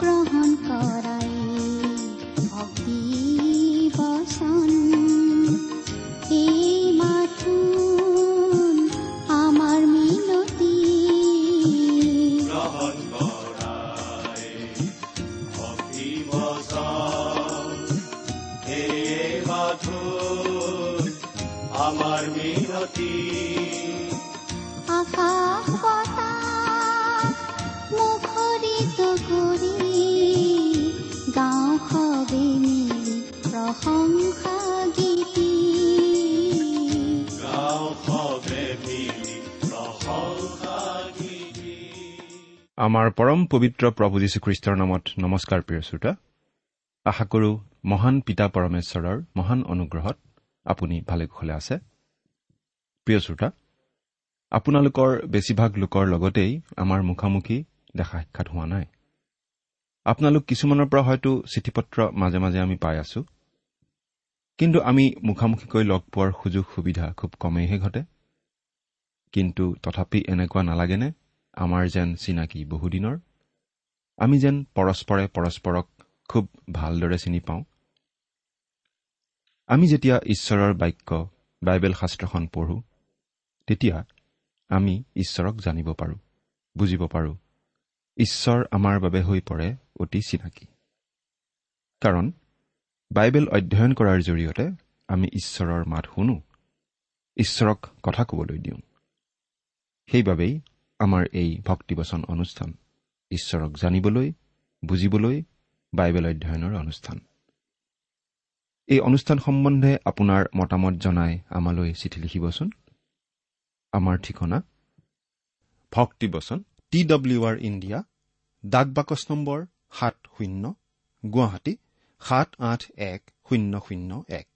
গ্ৰহণ কৰাই আমাৰ পৰম পবিত্ৰ প্ৰভু যীশুখ্ৰীষ্টৰ নামত নমস্কাৰ প্ৰিয় শ্ৰোতা। আশা কৰো মহান পিতা পৰমেশ্বৰৰ মহান অনুগ্ৰহত আপুনি ভালে কুশলে আছে। প্ৰিয় শ্ৰোতা আপোনালোকৰ বেছিভাগ লোকৰ লগতেই আমাৰ মুখামুখি দেখা সাক্ষাৎ হোৱা নাই। আপোনালোক কিছুমানৰ পৰা হয়তো চিঠি পত্ৰ মাজে মাজে আমি পাই আছো। কিন্তু আমি মুখামুখিকৈ লগ পোৱাৰ সুযোগ সুবিধা খুব কমেইহে ঘটে। কিন্তু তথাপি এনেকুৱা নালাগেনে? আমাৰ যেন চিনাকি বহুদিনৰ। আমি যেন পৰস্পৰে পৰস্পৰক খুব ভালদৰে চিনি পাওঁ। আমি যেতিয়া ঈশ্বৰৰ বাক্য বাইবেল শাস্ত্ৰখন পঢ়ো তেতিয়া আমি ঈশ্বৰক জানিব পাৰোঁ বুজিব পাৰোঁ। ঈশ্বৰ আমাৰ বাবে হৈ পৰে অতি চিনাকি। কাৰণ বাইবেল অধ্যয়ন কৰাৰ জৰিয়তে আমি ঈশ্বৰৰ মাত শুনো ঈশ্বৰক কথা ক'বলৈ দিওঁ। সেইবাবেই আমাৰ এই ভক্তিবচন অনুষ্ঠান। ঈশ্বৰক জানিবলৈ বুজিবলৈ বাইবেল অধ্যয়নৰ অনুষ্ঠান। এই অনুষ্ঠান সম্বন্ধে আপোনাৰ মতামত জনাই আমালৈ চিঠি লিখিবচোন। আমাৰ ঠিকনা ভক্তিবচন টি ডব্লিউ আৰ ইণ্ডিয়া ডাক বাকচ নম্বৰ সাত শূন্য গুৱাহাটী সাত আঠ এক শূন্য শূন্য এক।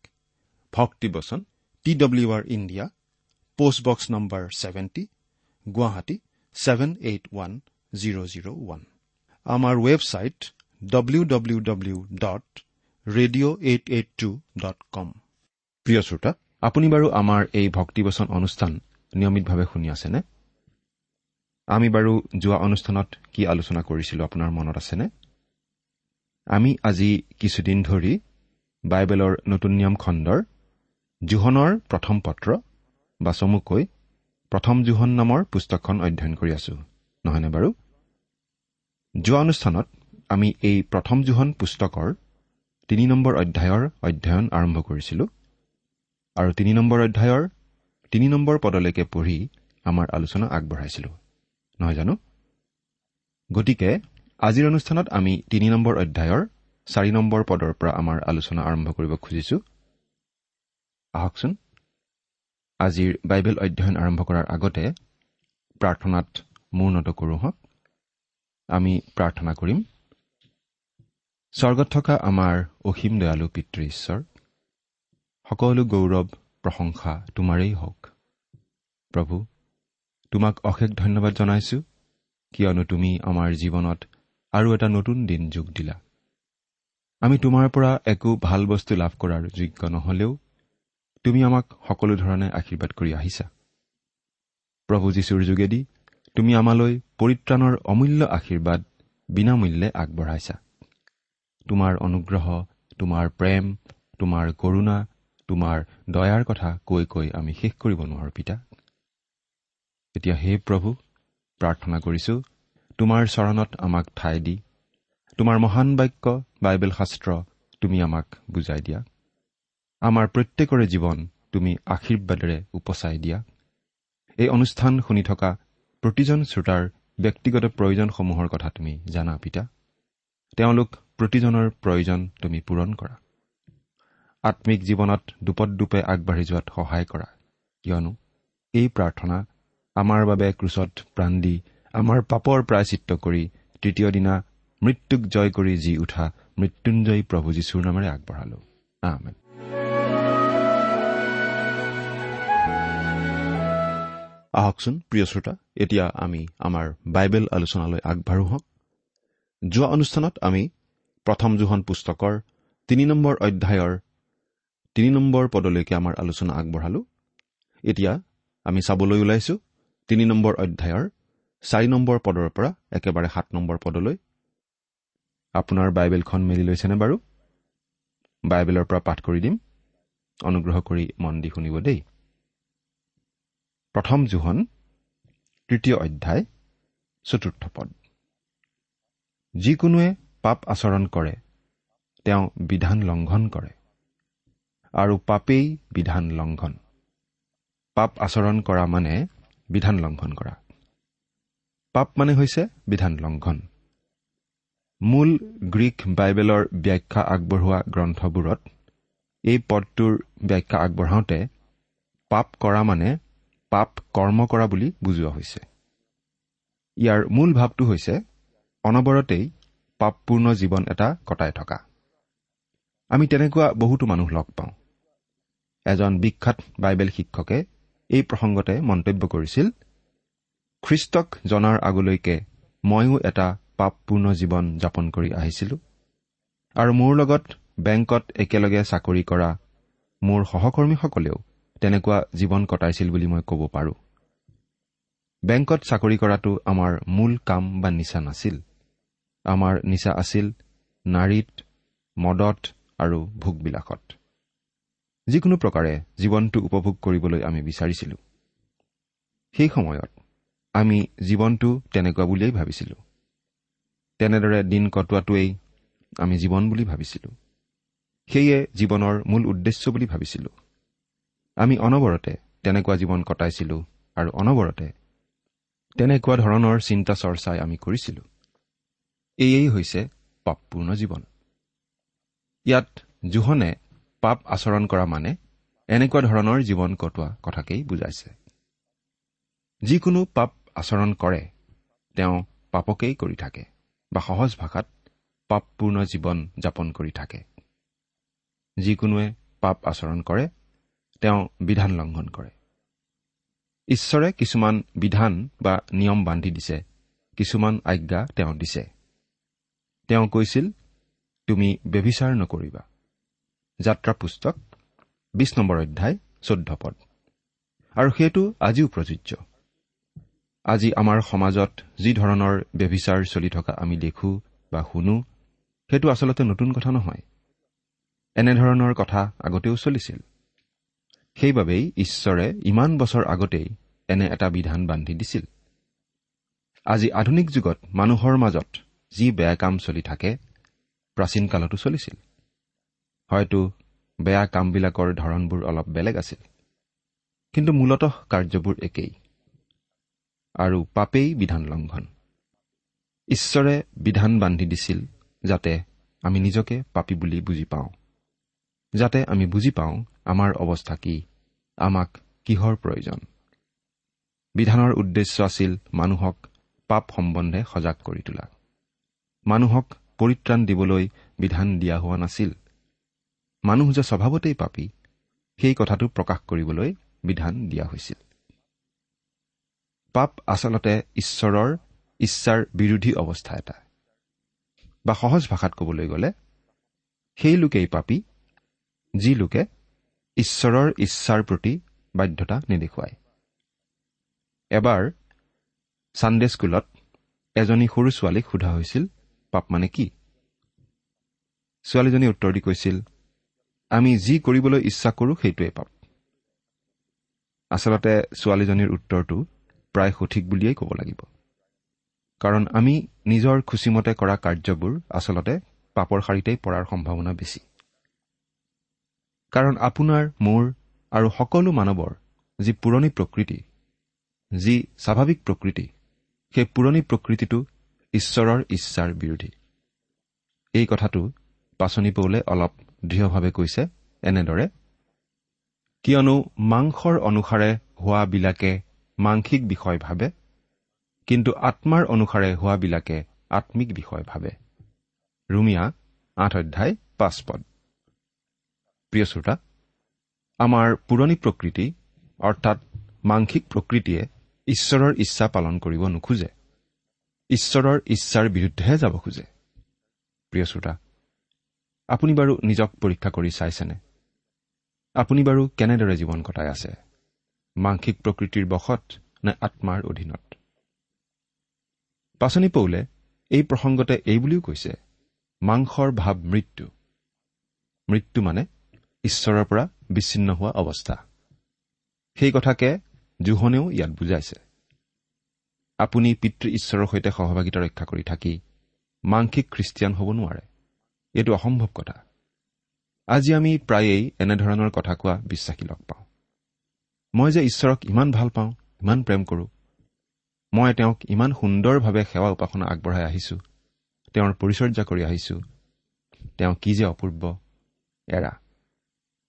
ভক্তিবচন T W R India postbox number seventy Guwahati seven eight one zero' zero' one আমাৰ website W W W dot radio' eight eight two dot com প্ৰিয় শ্ৰোতা আপুনি বাৰু আমাৰ এই ভক্তিবচন অনুষ্ঠান নিয়মিতভাৱে শুনি আছেনে আমি বাৰু যোৱা অনুষ্ঠানত কি আলোচনা কৰিছিলো আপোনাৰ মনত আছেনে আমি আজি কিছুদিন ধৰি বাইবেলৰ নতুন নিয়ম খণ্ডৰ জোহনৰ প্ৰথম পত্ৰ বা চমুকৈ প্ৰথম জোহন নামৰ পুস্তকখন অধ্যয়ন কৰি আছো নহয়নে বাৰু? যোৱা অনুষ্ঠানত আমি এই প্ৰথম জোহন পুস্তকৰ তিনি নম্বৰ অধ্যায়ৰ অধ্যয়ন আৰম্ভ কৰিছিলো আৰু তিনি নম্বৰ অধ্যায়ৰ তিনি নম্বৰ পদলৈকে পঢ়ি আমাৰ আলোচনা আগবঢ়াইছিলো নহয় জানো? গতিকে আজিৰ অনুষ্ঠানত আমি তিনি নম্বৰ অধ্যায়ৰ চাৰি নম্বৰ পদৰ পৰা আমাৰ আলোচনা আৰম্ভ কৰিব খুজিছো। আহকচোন। আজিৰ বাইবেল অধ্যয়ন আৰম্ভ কৰাৰ আগতে প্ৰাৰ্থনাত মূৰ্ণত কৰোঁ হওক। আমি প্ৰাৰ্থনা কৰিম। স্বৰ্গত থকা আমাৰ অসীম দয়ালু পিতৃ ঈশ্বৰ সকলো গৌৰৱ প্ৰশংসা তোমাৰেই হওক। প্ৰভু তোমাক অশেষ ধন্যবাদ জনাইছো কিয়নো তুমি আমাৰ জীৱনত আৰু এটা নতুন দিন যোগ দিলা। আমি তোমাৰ পৰা একো ভাল বস্তু লাভ কৰাৰ যোগ্য নহলেও তুমি আমাক সকলো ধৰণে আশীৰ্বাদ কৰি আহিছা। প্ৰভু যীশুৰ যোগেদি তুমি আমালৈ পৰিত্ৰাণৰ অমূল্য আশীৰ্বাদ বিনামূল্যে আগবঢ়াইছা। তোমাৰ অনুগ্ৰহ তোমাৰ প্ৰেম তোমাৰ কৰুণা তোমাৰ দয়াৰ কথা কৈ কৈ আমি শেষ কৰিব নোৱাৰোঁ পিতা। এতিয়া হে প্ৰভু প্ৰাৰ্থনা কৰিছো তোমাৰ চৰণত আমাক ঠাই দি তোমাৰ মহান বাক্য বাইবেল শাস্ত্ৰ তুমি আমাক বুজাই দিয়া। আমাৰ প্ৰত্যেকৰে জীৱন তুমি আশীৰ্বাদেৰে উপচাই দিয়া। এই অনুষ্ঠান শুনি থকা প্ৰতিজন শ্ৰোতাৰ ব্যক্তিগত প্ৰয়োজনসমূহৰ কথা তুমি জানা পিতা। তেওঁলোক প্ৰতিজনৰ প্ৰয়োজন তুমি পূৰণ কৰা। আত্মিক জীৱনত দুপদ দুপে আগবাঢ়ি যোৱাত সহায় কৰা। কিয়নো এই প্ৰাৰ্থনা আমাৰ বাবে ক্ৰুচত প্ৰাণ দি আমাৰ পাপৰ প্ৰায়চিত্ৰ কৰি তৃতীয় দিনা মৃত্যুক জয় কৰি জি উঠা মৃত্যুঞ্জয়ী প্ৰভু যীশুৰ নামেৰে আগবঢ়ালো। আমেন। আহকচোন প্ৰিয় শ্ৰোতা। এতিয়া আমি আমাৰ বাইবেল আলোচনালৈ আগবাঢ়ো হওক। যোৱা অনুষ্ঠানত আমি প্ৰথম জোহন পুস্তকৰ তিনি নম্বৰ অধ্যায়ৰ তিনি নম্বৰ পদলৈকে আমাৰ আলোচনা আগবঢ়ালো। এতিয়া আমি চাবলৈ ওলাইছো তিনি নম্বৰ অধ্যায়ৰ চাৰি নম্বৰ পদৰ পৰা একেবাৰে সাত নম্বৰ পদলৈ। আপোনাৰ বাইবেলখন মেলি লৈছেনে বাৰু? বাইবেলৰ পৰা পাঠ কৰি দিম। অনুগ্ৰহ কৰি মন দি শুনিব দেই। প্ৰথম জোহন তৃতীয় অধ্যায় চতুৰ্থ পদ। যিকোনোৱে পাপ আচৰণ কৰে তেওঁ বিধান লংঘন কৰে আৰু পাপেই বিধান লংঘন। পাপ আচৰণ কৰা মানে বিধান লংঘন কৰা। পাপ মানে হৈছে বিধান লংঘন। মূল গ্ৰীক বাইবেলৰ ব্যাখ্যা আগবঢ়োৱা গ্ৰন্থবোৰত এই পদটোৰ ব্যাখ্যা আগবঢ়াওঁতে পাপ কৰা মানে পাপ কৰ্ম কৰা বুলি বুজোৱা হৈছে। ইয়াৰ মূল ভাৱটো হৈছে অনবৰতেই পাপপূৰ্ণ জীৱন এটা কটাই থকা। আমি তেনেকুৱা বহুতো মানুহ লগ পাওঁ। এজন বিখ্যাত বাইবেল শিক্ষকে এই প্ৰসংগতে মন্তব্য কৰিছিল খ্ৰীষ্টক জনাৰ আগলৈকে ময়ো এটা পাপপূৰ্ণ জীৱন যাপন কৰি আহিছিলো আৰু মোৰ লগত বেংকত একেলগে চাকৰি কৰা মোৰ সহকৰ্মীসকলেও তেনেকুৱা জীৱন কটাইছিল বুলি মই ক'ব পাৰোঁ। বেংকত চাকৰি কৰাটো আমাৰ মূল কাম বা নিচা নাছিল। আমাৰ নিচা আছিল নাৰীত মদত আৰু ভোগবিলাসত যিকোনো প্ৰকাৰে জীৱনটো উপভোগ কৰিবলৈ আমি বিচাৰিছিলো। সেই সময়ত আমি জীৱনটো তেনেকুৱা বুলিয়েই ভাবিছিলো। তেনেদৰে দিন কটোৱাটোৱেই আমি জীৱন বুলি ভাবিছিলো। সেয়ে জীৱনৰ মূল উদ্দেশ্য বুলি ভাবিছিলো। আমি অনবৰতে তেনেকুৱা জীৱন কটাইছিলো আৰু অনবৰতে তেনেকুৱা ধৰণৰ চিন্তা চৰ্চাই আমি কৰিছিলো। এয়েই হৈছে পাপপূৰ্ণ জীৱন। ইয়াত জোহনে পাপ আচৰণ কৰা মানে এনেকুৱা ধৰণৰ জীৱন কটোৱা কথাকেই বুজাইছে। যিকোনো পাপ আচৰণ কৰে তেওঁ পাপকেই কৰি থাকে বা সহজ ভাষাত পাপপূৰ্ণ জীৱন যাপন কৰি থাকে। যিকোনোৱে পাপ আচৰণ কৰে তেওঁ বিধান লংঘন কৰে। ঈশ্বৰে কিছুমান বিধান বা নিয়ম বান্ধি দিছে কিছুমান আজ্ঞা তেওঁ দিছে। তেওঁ কৈছিল তুমি ব্যভিচাৰ নকৰিবা। যাত্ৰা পুস্তক বিশ নম্বৰ অধ্যায় চৈধ্য পদ। আৰু সেইটো আজিও প্ৰযোজ্য। আজি আমাৰ সমাজত যি ধৰণৰ ব্যভিচাৰ চলি থকা আমি দেখো বা শুনো সেইটো আচলতে নতুন কথা নহয়। এনেধৰণৰ কথা আগতেও চলিছিল। সেইবাবেই ঈশ্বৰে ইমান বছৰ আগতেই এনে এটা বিধান বান্ধি দিছিল। আজি আধুনিক যুগত মানুহৰ মাজত যি বেয়া কাম চলি থাকে প্ৰাচীন কালতো চলিছিল। হয়তো বেয়া কামবিলাকৰ ধৰণবোৰ অলপ বেলেগ আছিল। কিন্তু মূলতঃ কাৰ্যবোৰ একেই। আৰু পাপেই বিধান লংঘন ঈশ্বৰে বিধান বান্ধি দিছিল যাতে আমি নিজকে পাপী বুলি বুজি পাওঁ। যাতে আমি বুজি পাওঁ আমাৰ অৱস্থা কি। আমাক কিহৰ প্ৰয়োজন? বিধানৰ উদ্দেশ্য আছিল মানুহক পাপ সম্বন্ধে সজাগ কৰি তোলা। মানুহক পৰিত্ৰাণ দিবলৈ বিধান দিয়া হোৱা নাছিল। মানুহ যে স্বভাৱতেই পাপী সেই কথাটো প্ৰকাশ কৰিবলৈ বিধান দিয়া হৈছিল। পাপ আচলতে ঈশ্বৰৰ ইচ্ছাৰ বিৰোধী অৱস্থা এটা। বা সহজ ভাষাত ক'বলৈ গ'লে সেই লোকেই পাপী যি লোকে ঈশ্বৰৰ ইচ্ছাৰ প্ৰতি বাধ্যতা নেদেখুৱায়। এবাৰ ছানডে স্কুলত এজনী সৰু ছোৱালীক সোধা হৈছিল পাপ মানে কি? ছোৱালীজনী উত্তৰ দি কৈছিল আমি যি কৰিবলৈ ইচ্ছা কৰোঁ সেইটোৱেই পাপ আচলতে ছোৱালীজনীৰ উত্তৰটো প্ৰায় সঠিক বুলিয়েই ক'ব লাগিব। কাৰণ আমি নিজৰ খুচিমতে কৰা কাৰ্যবোৰ আচলতে পাপৰ শাৰীতেই পৰাৰ সম্ভাৱনা বেছি। কাৰণ আপোনাৰ মোৰ আৰু সকলো মানৱৰ যি পুৰণি প্ৰকৃতি যি স্বাভাৱিক প্ৰকৃতি সেই পুৰণি প্ৰকৃতিটো ঈশ্বৰৰ ইচ্ছাৰ বিৰোধী। এই কথাটো পাচনি পৌলে অলপ দৃঢ়ভাৱে কৈছে এনেদৰে কিয়নো মাংসৰ অনুসাৰে হোৱাবিলাকে মাংসিক বিষয় ভাবে কিন্তু আত্মাৰ অনুসাৰে হোৱাবিলাকে আত্মিক বিষয় ভাবে। ৰুমিয়া আঠ অধ্যায় পাঁচ পদ। প্ৰিয় শ্ৰোতা আমাৰ পুৰণি প্ৰকৃতি অৰ্থাৎ মাংসিক প্ৰকৃতিয়ে ঈশ্বৰৰ ইচ্ছা পালন কৰিব নোখোজে। ঈশ্বৰৰ ইচ্ছাৰ বিৰুদ্ধেহে যাব খোজে। প্ৰিয় শ্ৰোতা আপুনি বাৰু নিজক পৰীক্ষা কৰি চাইছেনে? আপুনি বাৰু কেনেদৰে জীৱন কটাই আছে? মাংসিক প্ৰকৃতিৰ বশত নে আত্মাৰ অধীনত? পাচনি পৌলে এই প্ৰসংগতে এই বুলিও কৈছে মাংসৰ ভাৱ মৃত্যু। মৃত্যু মানে ঈশ্বৰৰ পৰা বিচ্ছিন্ন হোৱা অৱস্থা। সেই কথাকে জোহনেও ইয়াত বুজাইছে। আপুনি পিতৃ ঈশ্বৰৰ সৈতে সহভাগিতা ৰক্ষা কৰি থাকি মাংসিক খ্ৰীষ্টিয়ান হ'ব নোৱাৰে। এইটো অসম্ভৱ কথা। আজি আমি প্ৰায়েই এনেধৰণৰ কথা কোৱা বিশ্বাসী লগ পাওঁ। মই যে ঈশ্বৰক ইমান ভাল পাওঁ ইমান প্ৰেম কৰোঁ মই তেওঁক ইমান সুন্দৰভাৱে সেৱা উপাসনা আগবঢ়াই আহিছো তেওঁৰ পৰিচৰ্যা কৰি আহিছো তেওঁ কি যে অপূৰ্ব এৰা।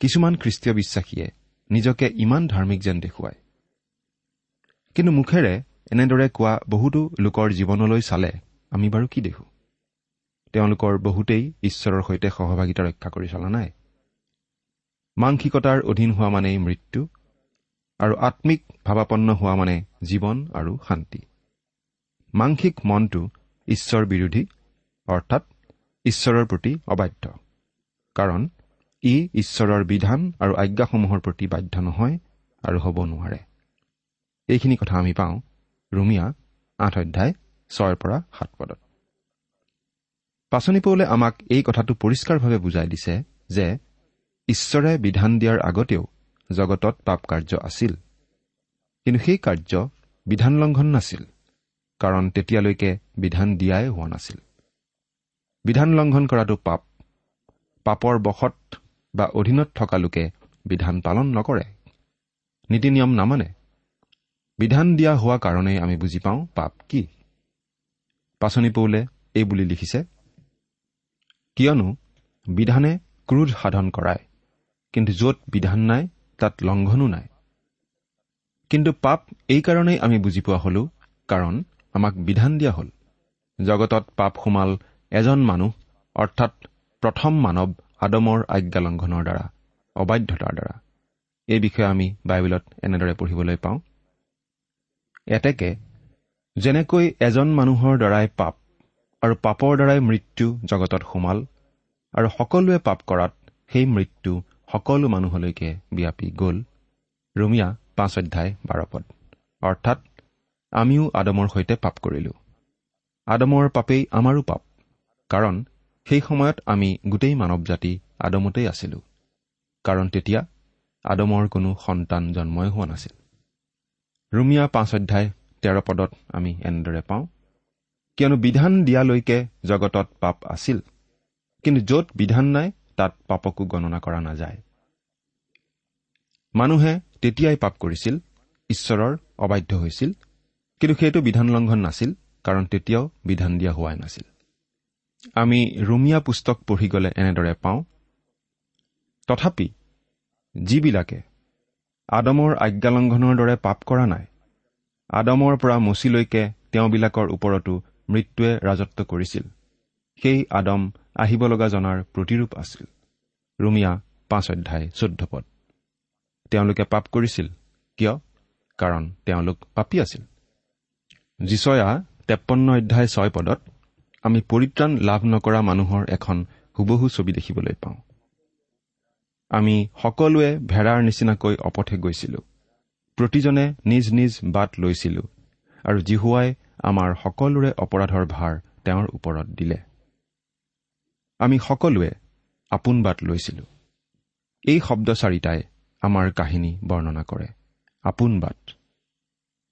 কিছুমান খ্ৰীষ্টীয় বিশ্বাসীয়ে নিজকে ইমান ধাৰ্মিক যেন দেখুৱায়। কিন্তু মুখেৰে এনেদৰে কোৱা বহুতো লোকৰ জীৱনলৈ চালে আমি বাৰু কি দেখো? তেওঁলোকৰ বহুতেই ঈশ্বৰৰ সৈতে সহভাগিতা ৰক্ষা কৰি চলা নাই। মাংসিকতাৰ অধীন হোৱা মানেই মৃত্যু আৰু আত্মিক ভাৱাপন্ন হোৱা মানে জীৱন আৰু শান্তি। মাংসিক মনটো ঈশ্বৰ বিৰোধী অৰ্থাৎ ঈশ্বৰৰ প্ৰতি অবাধ্য। কাৰণ ই ঈশ্বৰৰ বিধান আৰু আজ্ঞাসমূহৰ প্ৰতি বাধ্য নহয় আৰু হ'ব নোৱাৰে। এইখিনি কথা আমি পাওঁ ৰুমিয়া আঠ অধ্যায় ছয়ৰ পৰা সাত পদত। পাচনি পৌলে আমাক এই কথাটো পৰিষ্কাৰভাৱে বুজাই দিছে যে ঈশ্বৰে বিধান দিয়াৰ আগতেও জগতত পাপ কাৰ্য আছিল। কিন্তু সেই কাৰ্য বিধান লংঘন নাছিল কাৰণ তেতিয়ালৈকে বিধান দিয়াই হোৱা নাছিল। বিধান লংঘন কৰাটো পাপ। পাপৰ বশত বা অধীনত থকা লোকে বিধান পালন নকৰে। নীতি নিয়ম নামানে। বিধান দিয়া হোৱা কাৰণেই আমি বুজি পাওঁ পাপ কি। পাচনি পৌলে এই বুলি লিখিছে কিয়নো বিধানে ক্ৰোধ সাধন কৰায় কিন্তু য'ত বিধান নাই তাত লংঘনো নাই। কিন্তু পাপ এইকাৰণেই আমি বুজি পোৱা হলো কাৰণ আমাক বিধান দিয়া হ'ল। জগতত পাপ সোমাল এজন মানুহ অৰ্থাৎ প্ৰথম মানৱ আদমৰ আজ্ঞা লংঘনৰ দ্বাৰা অবাধ্যতাৰ দ্বাৰা। এই বিষয়ে আমি বাইবেলত এনেদৰে পঢ়িবলৈ পাওঁ। এতেকে যেনেকৈ এজন মানুহৰ দ্বাৰাই পাপ আৰু পাপৰ দ্বাৰাই মৃত্যু জগতত সোমাল আৰু সকলোৱে পাপ কৰাত সেই মৃত্যু সকলো মানুহলৈকে বিয়পি গ'ল। ৰুমিয়া পাঁচ অধ্যায় বাৰপদ অৰ্থাৎ আমিও আদমৰ সৈতে পাপ কৰিলো। আদমৰ পাপেই আমাৰো পাপ। কাৰণ সেই সময়ত আমি গোটেই মানৱ জাতি আদমতেই আছিলো। কাৰণ তেতিয়া আদমৰ কোনো সন্তান জন্মই হোৱা নাছিল। ৰুমিয়া পাঁচ অধ্যায় তেৰ পদত আমি এনেদৰে পাওঁ কিয়নো বিধান দিয়ালৈকে জগতত পাপ আছিল কিন্তু য'ত বিধান নাই তাত পাপকো গণনা কৰা নাযায়। মানুহে তেতিয়াই পাপ কৰিছিল ঈশ্বৰৰ অবাধ্য হৈছিল কিন্তু সেইটো বিধান লংঘন নাছিল কাৰণ তেতিয়াও বিধান দিয়া হোৱাই নাছিল। আমি ৰুমিয়া পুস্তক পঢ়ি গ'লে এনেদৰে পাওঁ। তথাপি যিবিলাকে আদমৰ আজ্ঞালংঘনৰ দৰে পাপ কৰা নাই আদমৰ পৰা মচিলৈকে তেওঁবিলাকৰ ওপৰতো মৃত্যুৱে ৰাজত্ব কৰিছিল সেই আদম আহিব লগা জনাৰ প্ৰতিৰূপ আছিল। ৰুমিয়া পাঁচ অধ্যায় চৈধ্য পদ। তেওঁলোকে পাপ কৰিছিল। কিয়? কাৰণ তেওঁলোক পাপী আছিল। যিচয়া তেপন্ন অধ্যায় ছয় পদত আমি পৰিত্ৰাণ লাভ নকৰা মানুহৰ এখন হুবহু ছবি দেখিবলৈ পাওঁ। আমি সকলোৱে ভেড়াৰ নিচিনাকৈ অপথে গৈছিলো। প্ৰতিজনে নিজ নিজ বাট লৈছিলো আৰু জিহুৱাই আমাৰ সকলোৰে অপৰাধৰ ভাৰ তেওঁৰ ওপৰত দিলে। আমি সকলোৱে আপোন বাট লৈছিলো। এই শব্দ চাৰিটাই আমাৰ কাহিনী বৰ্ণনা কৰে। আপোন বাট।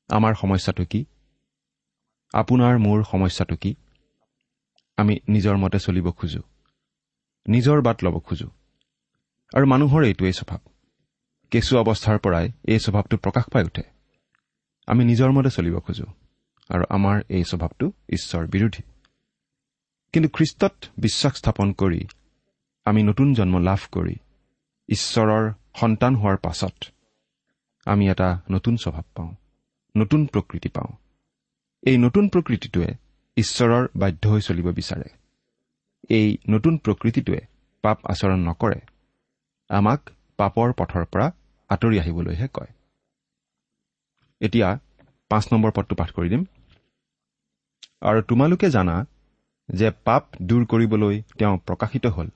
আমাৰ সমস্যাটো কি? আপোনাৰ মোৰ সমস্যাটো কি? আমি নিজৰ মতে চলিব খোজো। নিজৰ বাট ল'ব খোজো। আৰু মানুহৰ এইটোৱেই স্বভাৱ। কেঁচু অৱস্থাৰ পৰাই এই স্বভাৱটো প্ৰকাশ পাই উঠে। আমি নিজৰ মতে চলিব খোজো আৰু আমাৰ এই স্বভাৱটো ঈশ্বৰ বিৰোধী। কিন্তু খ্ৰীষ্টত বিশ্বাস স্থাপন কৰি আমি নতুন জন্ম লাভ কৰি ঈশ্বৰৰ সন্তান হোৱাৰ পাছত আমি এটা নতুন স্বভাৱ পাওঁ নতুন প্ৰকৃতি পাওঁ। এই নতুন প্ৰকৃতিটোৱে ঈশ্বৰৰ বাধ্য হৈ চলিব বিচাৰে। এই নতুন প্ৰকৃতিটোৱে পাপ আচৰণ নকৰে। আমাক পাপৰ পথৰ পৰা আঁতৰি আহিবলৈহে কয়। এতিয়া পাঁচ নম্বৰ পদটো পাঠ কৰি দিম। আৰু তোমালোকে জানা যে পাপ দূৰ কৰিবলৈ তেওঁ প্ৰকাশিত হ'ল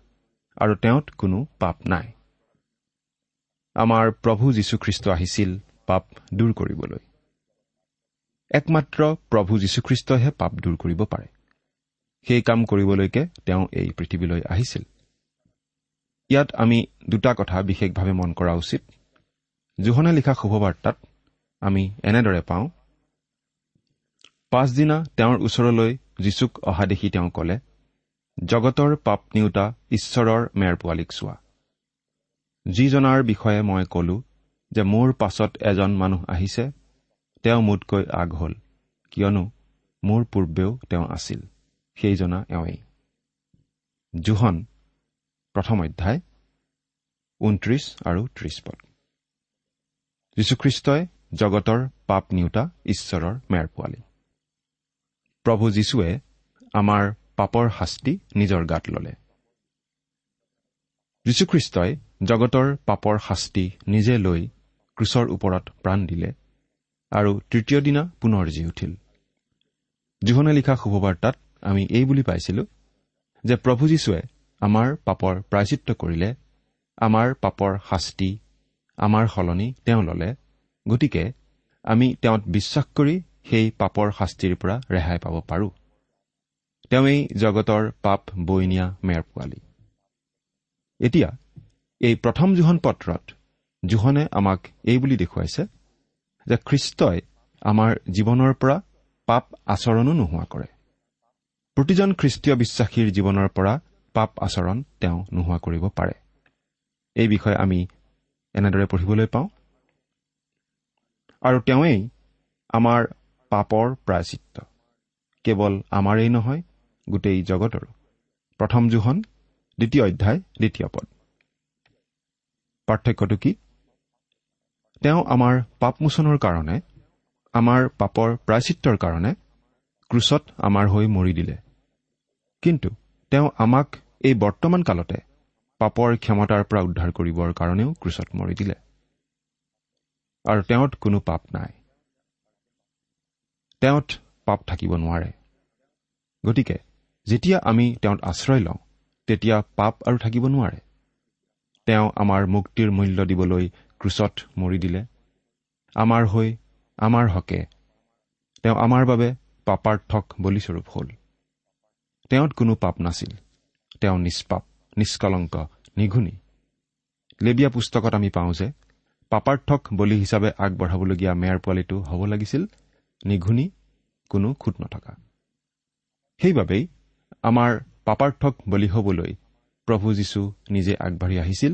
আৰু তেওঁত কোনো পাপ নাই। আমাৰ প্ৰভু যীশুখ্ৰীষ্ট আহিছিল পাপ দূৰ কৰিবলৈ। একমাত্ৰ প্ৰভু যীশুখ্ৰীষ্টইহে পাপ দূৰ কৰিব পাৰে। সেই কাম কৰিবলৈকে তেওঁ এই পৃথিৱীলৈ আহিছিল। ইয়াত আমি দুটা কথা বিশেষভাৱে মন কৰা উচিত। জোহনে লিখা শুভবাৰ্তাত আমি এনেদৰে পাওঁ পাছদিনা তেওঁৰ ওচৰলৈ যীচুক অহা দেখি তেওঁ কলে জগতৰ পাপ নিওতা ঈশ্বৰৰ মেৰ পোৱালীক চোৱা। যিজনাৰ বিষয়ে মই কলো যে মোৰ পাছত এজন মানুহ আহিছে তেওঁ মোতকৈ আগ হ'ল কিয়নো মোৰ পূৰ্বেও তেওঁ আছিল সেইজনা এওঁৱেই। জোহন প্ৰথম অধ্যায় ঊনত্ৰিশ আৰু ত্ৰিশ পদ। যীশুখ্ৰীষ্টই জগতৰ পাপ নিওতা ঈশ্বৰৰ মেৰ পোৱালী। প্ৰভু যীশুৱে আমাৰ পাপৰ শাস্তি নিজৰ গাত ললে। যীশুখ্ৰীষ্টই জগতৰ পাপৰ শাস্তি নিজে লৈ ক্ৰুচৰ ওপৰত প্ৰাণ দিলে। আৰু তৃতীয় দিনা পুনৰ জি উঠিল। জোহনে লিখা শুভবাৰ্তাত আমি এই বুলি পাইছিলো যে প্ৰভু যীশুৱে আমাৰ পাপৰ প্ৰায়চিত্ৰ কৰিলে আমাৰ পাপৰ শাস্তি আমাৰ সলনি তেওঁ ললে গতিকে আমি তেওঁত বিশ্বাস কৰি সেই পাপৰ শাস্তিৰ পৰা ৰেহাই পাব পাৰোঁ। তেওঁই জগতৰ পাপ বৈ নিয়া মেৰ পোৱালি। এতিয়া এই প্ৰথম জোহন পত্ৰত জোহনে আমাক এই বুলি দেখুৱাইছে যে খ্ৰীষ্টই আমাৰ জীৱনৰ পৰা পাপ আচৰণো নোহোৱা কৰে। প্ৰতিজন খ্ৰীষ্টীয় বিশ্বাসীৰ জীৱনৰ পৰা পাপ আচৰণ তেওঁ নোহোৱা কৰিব পাৰে। এই বিষয়ে আমি এনেদৰে পঢ়িবলৈ পাওঁ। আৰু তেওঁৱেই আমাৰ পাপৰ প্ৰায়চিত্ৰ। কেৱল আমাৰেই নহয় গোটেই জগতৰো। প্ৰথম জোহন দ্বিতীয় অধ্যায় দ্বিতীয় পদ। পাৰ্থক্যটো কি? তেওঁ আমাৰ পাপমোচনৰ কাৰণে আমাৰ পাপৰ প্ৰায়চিত্ৰৰ কাৰণে ক্ৰুচত আমাৰ হৈ মৰি দিলে। কিন্তু তেওঁ আমাক এই বৰ্তমান কালতে পাপৰ ক্ষমতাৰ পৰা উদ্ধাৰ কৰিবৰ কাৰণেও ক্ৰুচত মৰি দিলে। আৰু তেওঁত কোনো পাপ নাই। তেওঁত পাপ থাকিব নোৱাৰে। গতিকে যেতিয়া আমি তেওঁত আশ্ৰয় লওঁ তেতিয়া পাপ আৰু থাকিব নোৱাৰে। তেওঁ আমাৰ মুক্তিৰ মূল্য দিবলৈ ক্ৰুচত মৰি দিলে। আমাৰ হৈ আমাৰ হকে। তেওঁ আমাৰ বাবে পাপাৰ্থক বলিস্বৰূপ হ'ল। তেওঁত কোনো পাপ নাছিল। তেওঁ নিষ্পাপ নিষ্কলংক নিঘুনি লেবিয়া পুস্তকত আমি পাওঁ যে পাপাৰ্থক বলি হিচাপে আগবঢ়াবলগীয়া মেয়াৰ পোৱালিটো হ'ব লাগিছিল নিঘুনি কোনো খুট নথকা। সেইবাবেই আমাৰ পাপাৰ্থক বলি হ'বলৈ প্ৰভু যীশু নিজে আগবাঢ়ি আহিছিল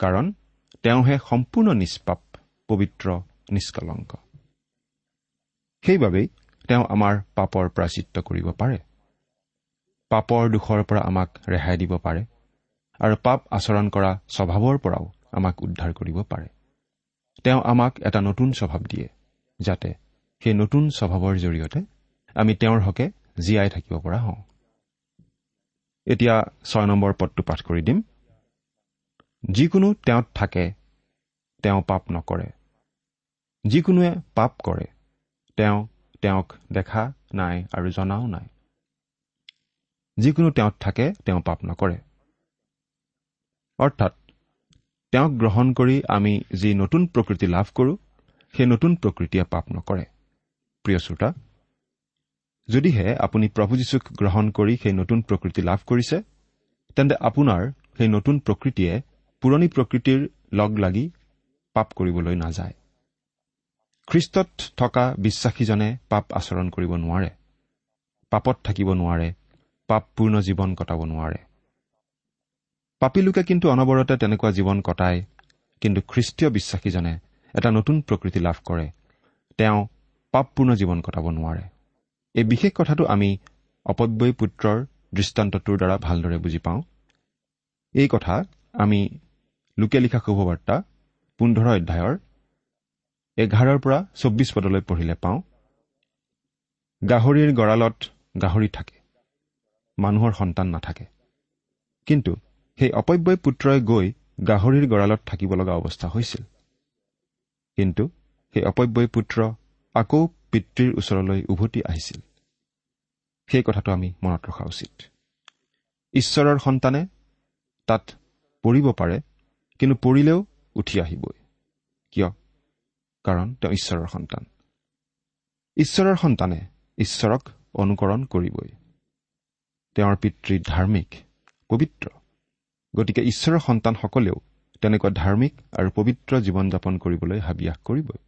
কাৰণ তেওঁহে সম্পূৰ্ণ নিষ্পাপ পবিত্ৰ নিষ্কলংক। সেইবাবেই তেওঁ আমাৰ পাপৰ প্ৰাচিত্য কৰিব পাৰে। পাপৰ দোষৰ পৰা আমাক ৰেহাই দিব পাৰে আৰু পাপ আচৰণ কৰা স্বভাৱৰ পৰাও আমাক উদ্ধাৰ কৰিব পাৰে। তেওঁ আমাক এটা নতুন স্বভাৱ দিয়ে যাতে সেই নতুন স্বভাৱৰ জৰিয়তে আমি তেওঁৰ হকে জীয়াই থাকিব পৰা হওঁ। এতিয়া ছয় নম্বৰ পদটো পাঠ কৰি দিম। যিকোনো তেওঁত থাকে তেওঁ পাপ নকৰে। যিকোনোৱে পাপ কৰে তেওঁ তেওঁক দেখা নাই আৰু জনাও নাই। যিকোনো তেওঁত থাকে তেওঁ পাপ নকৰে। অৰ্থাৎ তেওঁক গ্ৰহণ কৰি আমি যি নতুন প্ৰকৃতি লাভ কৰোঁ সেই নতুন প্ৰকৃতিয়ে পাপ নকৰে। প্ৰিয় শ্ৰোতা যদিহে আপুনি প্ৰভু যীশুক গ্ৰহণ কৰি সেই নতুন প্ৰকৃতি লাভ কৰিছে তেন্তে আপোনাৰ সেই নতুন প্ৰকৃতিয়ে পুৰণি প্ৰকৃতিৰ লগ লাগি পাপ কৰিবলৈ নাযায়। খ্ৰীষ্টত থকা বিশ্বাসীজনে পাপ আচৰণ কৰিব নোৱাৰে। পাপত থাকিব নোৱাৰে। পাপপূৰ্ণ জীৱন কটাব নোৱাৰে। পাপী লোকে কিন্তু অনবৰতে তেনেকুৱা জীৱন কটায় কিন্তু খ্ৰীষ্টীয় বিশ্বাসীজনে এটা নতুন প্ৰকৃতি লাভ কৰে। তেওঁ পাপপূৰ্ণ জীৱন কটাব নোৱাৰে। এই বিশেষ কথাটো আমি অপব্যয় পুত্ৰৰ দৃষ্টান্তটোৰ দ্বাৰা ভালদৰে বুজি পাওঁ। এই কথা আমি লোকে লিখা শুভবাৰ্তা পোন্ধৰ অধ্যায়ৰ এঘাৰৰ পৰা চৌব্বিছ পদলৈ পঢ়িলে পাওঁ। গাহৰিৰ গঁড়ালত গাহৰি থাকে মানুহৰ সন্তান নাথাকে। কিন্তু সেই অপব্যয় পুত্ৰই গৈ গাহৰিৰ গঁড়ালত থাকিব লগা অৱস্থা হৈছিল। কিন্তু সেই অপব্যয় পুত্ৰ আকৌ পিতৃৰ ওচৰলৈ উভতি আহিছিল। সেই কথাটো আমি মনত ৰখা উচিত। ঈশ্বৰৰ সন্তানে তাত পৰিব পাৰে কিন্তু পৰিলেও উঠি আহিবই। কিয়? কাৰণ তেওঁ ঈশ্বৰৰ সন্তান। ঈশ্বৰৰ সন্তানে ঈশ্বৰক অনুকৰণ কৰিবই। তেওঁৰ পিতৃ ধাৰ্মিক পবিত্ৰ। গতিকে ঈশ্বৰৰ সন্তানসকলেও তেনেকুৱা ধাৰ্মিক আৰু পবিত্ৰ জীৱন যাপন কৰিবলৈ হাবিয়াস কৰিবই।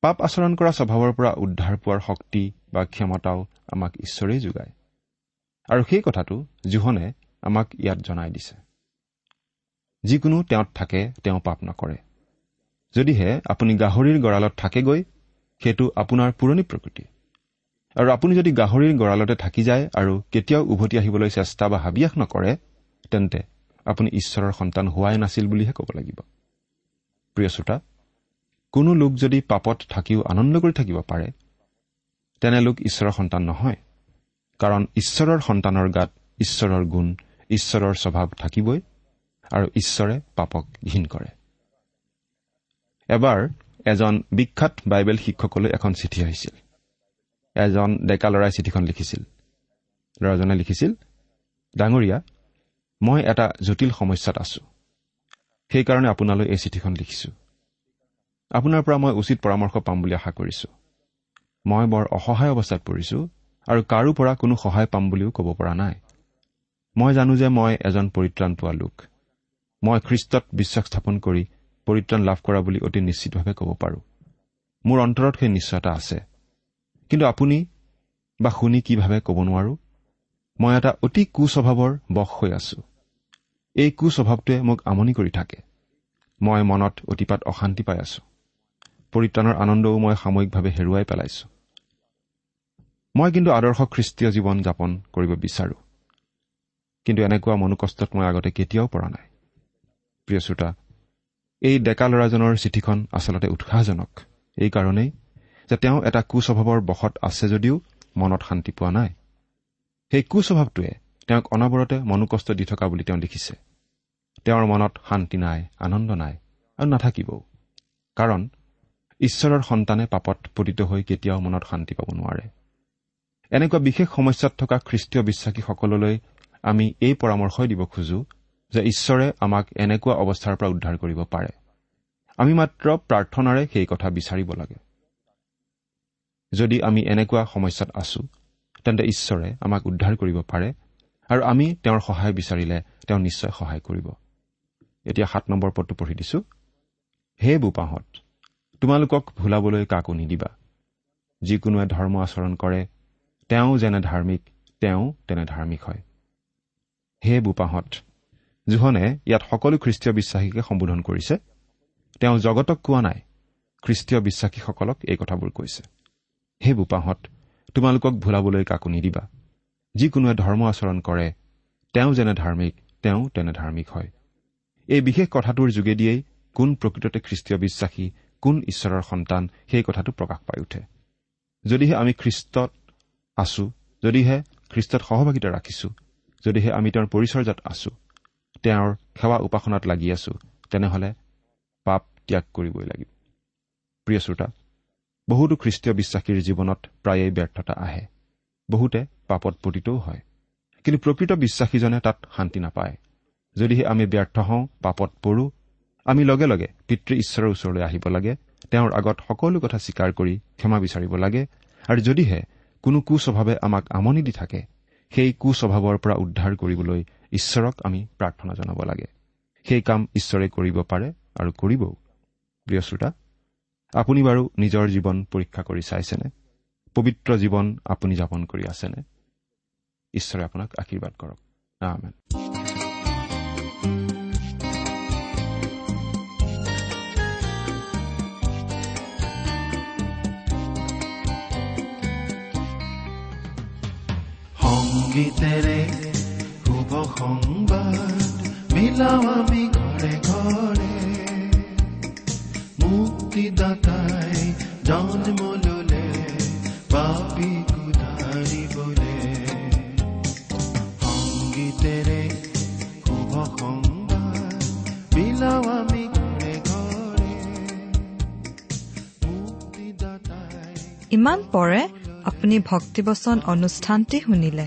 পাপ আচৰণ কৰা স্বভাৱৰ পৰা উদ্ধাৰ পোৱাৰ শক্তি বা ক্ষমতাও আমাক ঈশ্বৰেই যোগায়। আৰু সেই কথাটো জোহনে আমাক ইয়াত জনাই দিছে। যিকোনো তেওঁত থাকে তেওঁ পাপ নকৰে। যদিহে আপুনি গাহৰিৰ গঁড়ালত থাকেগৈ সেইটো আপোনাৰ পুৰণি প্ৰকৃতি। আৰু আপুনি যদি গাহৰিৰ গঁড়ালতে থাকি যায় আৰু কেতিয়াও উভতি আহিবলৈ চেষ্টা বা হাবিয়াস নকৰে তেন্তে আপুনি ঈশ্বৰৰ সন্তান হোৱাই নাছিল বুলিহে ক'ব লাগিব। প্ৰিয় শ্ৰোতা কোনো লোক যদি পাপত থাকিও আনন্দ কৰি থাকিব পাৰে তেনে লোক ঈশ্বৰৰ সন্তান নহয়। কাৰণ ঈশ্বৰৰ সন্তানৰ গাত ঈশ্বৰৰ গুণ ঈশ্বৰৰ স্বভাৱ থাকিবই। আৰু ঈশ্বৰে পাপক ঘীন কৰে। এবাৰ এজন বিখ্যাত বাইবেল শিক্ষকলৈ এখন চিঠি আহিছিল। এজন ডেকা ল'ৰাই চিঠিখন লিখিছিল। ল'ৰাজনে লিখিছিল ডাঙৰীয়া মই এটা জটিল সমস্যাত আছো। সেইকাৰণে আপোনালৈ এই চিঠিখন লিখিছো। আপোনাৰ পৰা মই উচিত পৰামৰ্শ পাম বুলি আশা কৰিছো। মই বৰ অসহায় অৱস্থাত পৰিছো আৰু কাৰো পৰা কোনো সহায় পাম বুলিও ক'ব পৰা নাই। মই জানো যে মই এজন পৰিত্ৰাণ পোৱা লোক। মই খ্ৰীষ্টত বিশ্বাস স্থাপন কৰি পৰিত্ৰাণ লাভ কৰা বুলি অতি নিশ্চিতভাৱে ক'ব পাৰোঁ। মোৰ অন্তৰত সেই নিশ্চয়তা আছে। কিন্তু আপুনি বা শুনি কি ভাবে ক'ব নোৱাৰো? মই এটা অতি কুস্বভাৱৰ বশ হৈ আছো। এই কুস্বভাৱটোৱে মোক আমনি কৰি থাকে। মই মনত অতিপাত অশান্তি পাই আছো। পৰিত্ৰাণৰ আনন্দও মই সাময়িকভাৱে হেৰুৱাই পেলাইছো। মই কিন্তু আদৰ্শ খ্ৰীষ্টীয় জীৱন যাপন কৰিব বিচাৰো। কিন্তু এনেকুৱা মনোকষ্টত মই আগতে কেতিয়াও পৰা নাই। প্ৰিয় শ্ৰোতা এই ডেকা ল'ৰাজনৰ চিঠিখন আচলতে উৎসাহজনক। এইকাৰণেই যে তেওঁ এটা কুস্বভাৱৰ বশত আছে যদিও মনত শান্তি পোৱা নাই। সেই কুস্বভাৱটোৱে তেওঁক অনবৰতে মনোকষ্ট দি থকা বুলি তেওঁ লিখিছে। তেওঁৰ মনত শান্তি নাই আনন্দ নাই আৰু নাথাকিবও। কাৰণ ঈশ্বৰৰ সন্তানে পাপত পতিত হৈ কেতিয়াও মনত শান্তি পাব নোৱাৰে। এনেকুৱা বিশেষ সমস্যাত থকা খ্ৰীষ্টীয় বিশ্বাসীসকললৈ আমি এই পৰামৰ্শই দিব খোজো যে ঈশ্বৰে আমাক এনেকুৱা অৱস্থাৰ পৰা উদ্ধাৰ কৰিব পাৰে। আমি মাত্ৰ প্ৰাৰ্থনাৰে সেই কথা বিচাৰিব লাগে। যদি আমি এনেকুৱা সমস্যাত আছো তেন্তে ঈশ্বৰে আমাক উদ্ধাৰ কৰিব পাৰে আৰু আমি তেওঁৰ সহায় বিচাৰিলে তেওঁ নিশ্চয় সহায় কৰিব। এতিয়া সাত নম্বৰ পদটো পঢ়ি দিছো। হে বোপাহঁত তোমালোকক ভুলাবলৈ কাকো নিদিবা। যিকোনোৱে ধৰ্ম আচৰণ কৰে তেওঁ যেনে ধাৰ্মিক তেওঁ তেনে ধাৰ্মিক হয়। হে বোপাহঁত জোহনে ইয়াত সকলো খ্ৰীষ্টীয় বিশ্বাসীকে সম্বোধন কৰিছে। তেওঁ জগতক কোৱা নাই। খ্ৰীষ্টীয় বিশ্বাসীসকলক এই কথাবোৰ কৈছে। হে বোপাহঁত তোমালোকক ভুলাবলৈ কাকো নিদিবা। যিকোনোৱে ধৰ্ম আচৰণ কৰে তেওঁ যেনে ধাৰ্মিক তেওঁ তেনে ধাৰ্মিক হয়। এই বিশেষ কথাটোৰ যোগেদিয়েই কোন প্ৰকৃততে খ্ৰীষ্টীয় বিশ্বাসী কোন ঈশ্বৰৰ সন্তান সেই কথাটো প্ৰকাশ পাই উঠে। যদিহে আমি খ্ৰীষ্টত আছো যদিহে খ্ৰীষ্টত সহভাগিতা ৰাখিছো যদিহে আমি তেওঁৰ পৰিচৰ্যাত আছো তেওঁৰ সেৱা উপাসনাত লাগি আছো তেনেহলে পাপ ত্যাগ কৰিবই লাগিব। প্ৰিয় শ্ৰোতা বহুতো খ্ৰীষ্টীয় বিশ্বাসীৰ জীৱনত প্ৰায়েই ব্যৰ্থতা আহে। বহুতে পাপত পতিতও হয়। কিন্তু প্ৰকৃত বিশ্বাসীজনে তাত শান্তি নাপায়। যদিহে আমি ব্যৰ্থ হওঁ পাপত পৰো আমি লগে লগে পিতৃ ঈশ্বৰৰ ওচৰলৈ আহিব লাগে তেওঁৰ আগত সকলো কথা স্বীকাৰ কৰি ক্ষমা বিচাৰিব লাগে আৰু যদিহে কোনো কুস্বভাৱে আমাক আমনি দি থাকে সেই কুস্বভাৱৰ পৰা উদ্ধাৰ কৰিবলৈ ঈশ্বৰক আমি প্ৰাৰ্থনা জনাব লাগে। সেই কাম ঈশ্বৰে কৰিব পাৰে আৰু কৰিবও। প্ৰিয় শ্ৰোতা আপুনি বাৰু নিজৰ জীৱন পৰীক্ষা কৰি চাইছেনে? পবিত্ৰ জীৱন আপুনি যাপন কৰি আছেনে? ঈশ্বৰে আপোনাক আশীৰ্বাদ কৰক। সংগীতেৰে সংবাদ মিলাও আমি ঘৰে ঘৰে মুক্তিদাতাই জন্ম ললে পাপী কুধাৰিবলে সংগীতেৰে শুভ সংবাদ মিলাও আমি মুক্তিদাতাই ইমান পৰে আপুনি ভক্তিবচন অনুষ্ঠানটি শুনিলে।